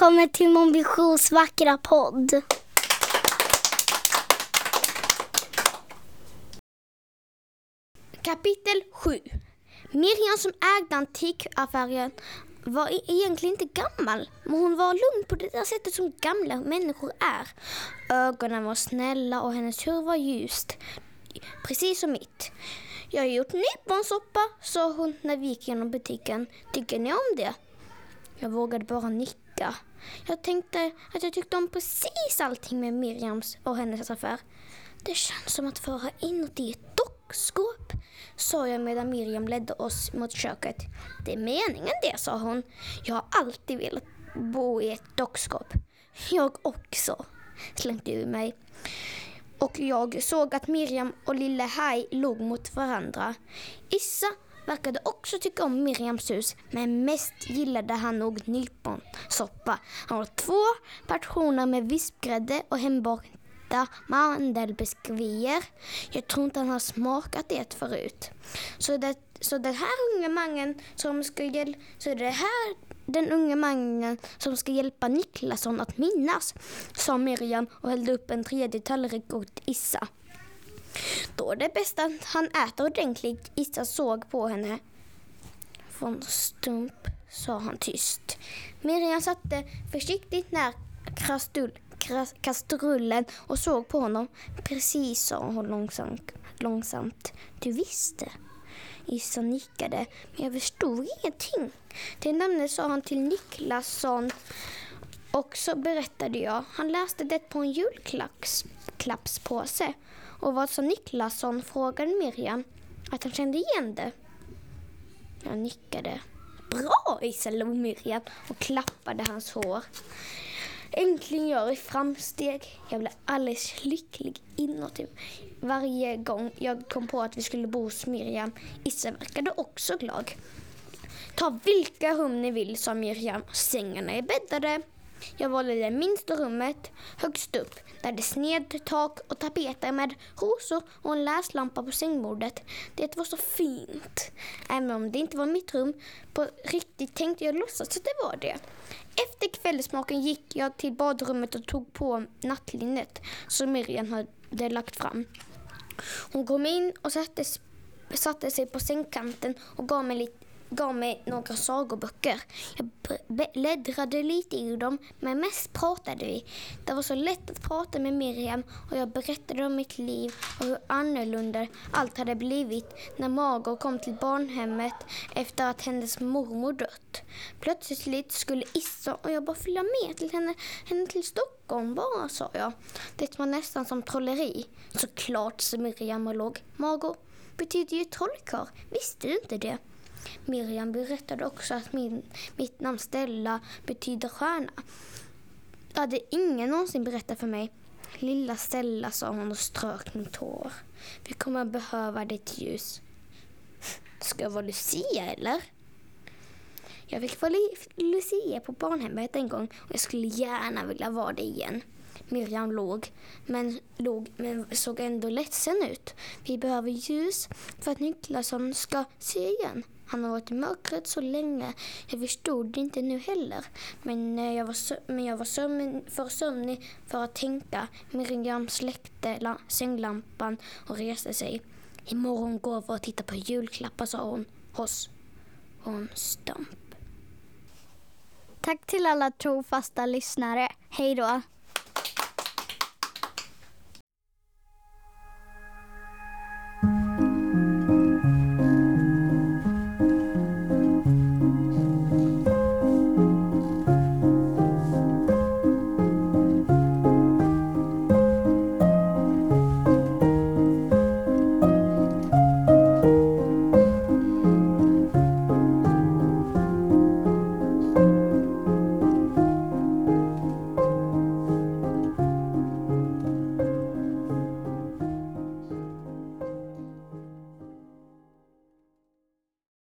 välkommen till Mon Visions vackra podd. Kapitel 7 Miriam som ägde antikaffären var e- egentligen inte gammal, men hon var lugn på det där sättet som gamla människor är. Ögonen var snälla och hennes hår var ljust, precis som mitt. Jag har gjort nyponsoppa, sa hon när vi gick genom butiken. Tycker ni om det? Jag vågade bara nicka. Jag tänkte att jag tyckte om precis allting med Miriams och hennes affär. Det känns som att föra inuti ett dockskåp, sa jag medan Miriam ledde oss mot köket. Det är meningen det, sa hon. Jag har alltid velat bo i ett dockskåp. Jag också, slängde ur mig. Och jag såg att Miriam och lille Haj låg mot varandra. Issa verkade också tycka om Miriams hus, men mest gillade han nog nyponsoppa. Han åt två portioner med vispgrädde och hembakta mandelbiskvier. Jag tror inte han har smakat det förut. Så det, så den här unge mannen som ska hjälpa, så det här den unge mannen som ska hjälpa Niklasson att minnas, sa Miriam och hällde upp en tredje tallrik åt Issa. Då är det bäst att han äter ordentligt. Issa såg på henne. Från stump, sa han tyst. Miriam satte försiktigt när krastull, kras- kastrullen och såg på honom. Precis, sa hon långsamt. långsamt. Du visste. Issa nickade, men jag förstod ingenting. Till namnet sa han till Niklasson och så berättade jag. Han läste det på en julklappspåse. Och vad sa Niklasson? frågade Miriam. Att han kände igen det. Jag nickade. Bra Issa, och Miriam och klappade hans hår. Äntligen gör vi framsteg. Jag blev alldeles lycklig inuti varje gång jag kom på att vi skulle bo hos Miriam. Issa verkade också glad. Ta vilka rum ni vill, sa Miriam. Sängarna är bäddade. Jag valde det minsta rummet högst upp där det sned tak och tapeter med rosor och en läslampa på sängbordet. Det var så fint. Även om det inte var mitt rum på riktigt tänkte jag låtsas att det var det. Efter kvällsmaken gick jag till badrummet och tog på nattlinnet som Miriam hade lagt fram. Hon kom in och satte, satte sig på sängkanten och gav mig, lite, gav mig några sagoböcker. Jag bläddrade lite i dem, men mest pratade vi. Det var så lätt att prata med Miriam och jag berättade om mitt liv och hur annorlunda allt hade blivit när Margot kom till barnhemmet efter att hennes mormor dött. Plötsligt skulle Issa och jag bara följa med till henne, henne till Stockholm bara, sa jag. Det var nästan som trolleri. Såklart, sa Miriam och låg. Margot betyder ju trollkarl. Visste du inte det? Miriam berättade också att min, mitt namn Stella betyder stjärna. Det hade ingen någonsin berättat för mig. Lilla Stella, sa hon och strök mitt hår. Vi kommer behöva ditt ljus. Ska jag vara Lucia eller? Jag fick vara Lucia på barnhemmet en gång och jag skulle gärna vilja vara det igen. Miriam låg men, låg, men såg ändå ledsen ut. Vi behöver ljus för att Niklasson ska se igen. Han har varit i mörkret så länge. Jag förstod det inte nu heller. Men eh, jag var, sö- men jag var sömn, för sömnig för att tänka. Miriam släckte sänglampan och reste sig. Imorgon går vi och tittar på julklappar, sa hon. Hos hon stump. Tack till alla trofasta lyssnare. Hej då.